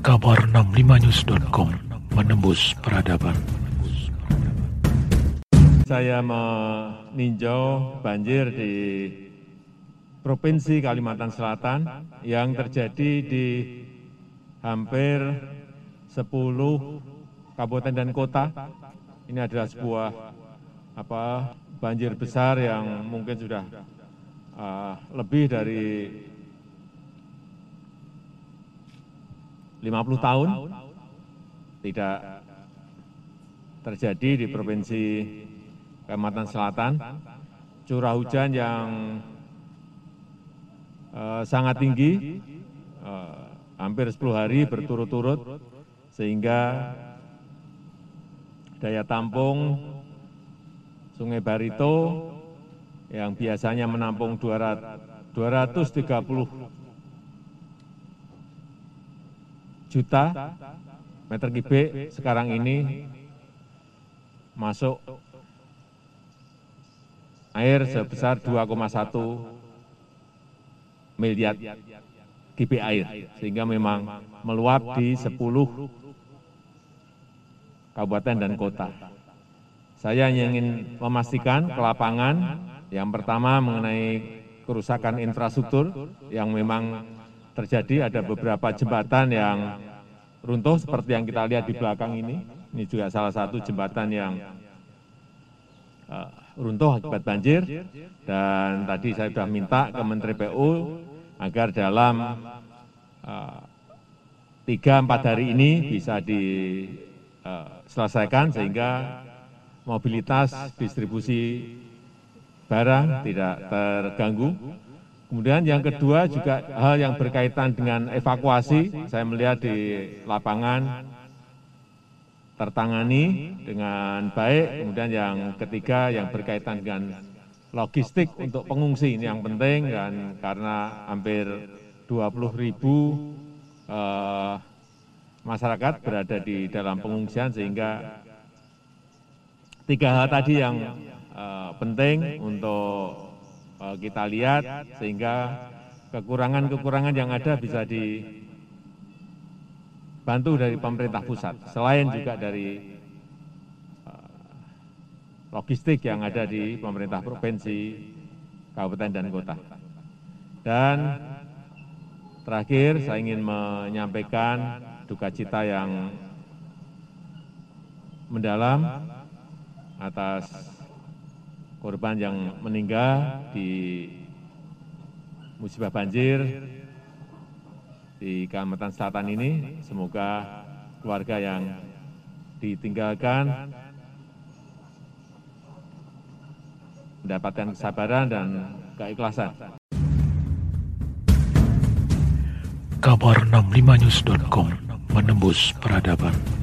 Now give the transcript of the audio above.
Kabar 65news.com menembus peradaban. Saya meninjau banjir di Provinsi Kalimantan Selatan yang terjadi di hampir 10 kabupaten dan kota. Ini adalah sebuah apa banjir besar yang mungkin sudah uh, lebih dari 50 tahun tidak terjadi di Provinsi Kalimantan Selatan. Curah hujan yang uh, sangat tinggi, uh, hampir 10 hari berturut-turut, sehingga daya tampung Sungai Barito yang biasanya menampung 200, 230 juta meter kubik sekarang ini masuk air sebesar 2,1 miliar kubik air, sehingga memang meluap di 10 kabupaten dan kota. Saya ingin memastikan ke lapangan, yang pertama mengenai kerusakan infrastruktur yang memang terjadi, ada beberapa jembatan yang runtuh seperti yang kita lihat di belakang ini. Ini juga salah satu jembatan yang uh, runtuh akibat banjir dan tadi saya sudah minta ke Menteri PU agar dalam uh, tiga empat hari ini bisa diselesaikan sehingga mobilitas distribusi barang tidak terganggu. Kemudian yang kedua juga hal yang berkaitan dengan evakuasi, saya melihat di lapangan tertangani dengan baik. Kemudian yang ketiga yang berkaitan dengan logistik untuk pengungsi ini yang penting dan karena hampir 20 ribu eh, masyarakat berada di dalam pengungsian sehingga tiga hal tadi yang eh, penting untuk kita lihat sehingga kekurangan-kekurangan yang ada bisa dibantu dari pemerintah pusat selain juga dari logistik yang ada di pemerintah provinsi, kabupaten, dan kota. Dan terakhir saya ingin menyampaikan duka cita yang mendalam atas korban yang meninggal di musibah banjir di Kalimantan Selatan ini. Semoga keluarga yang ditinggalkan mendapatkan kesabaran dan keikhlasan. Kabar 65news.com menembus peradaban.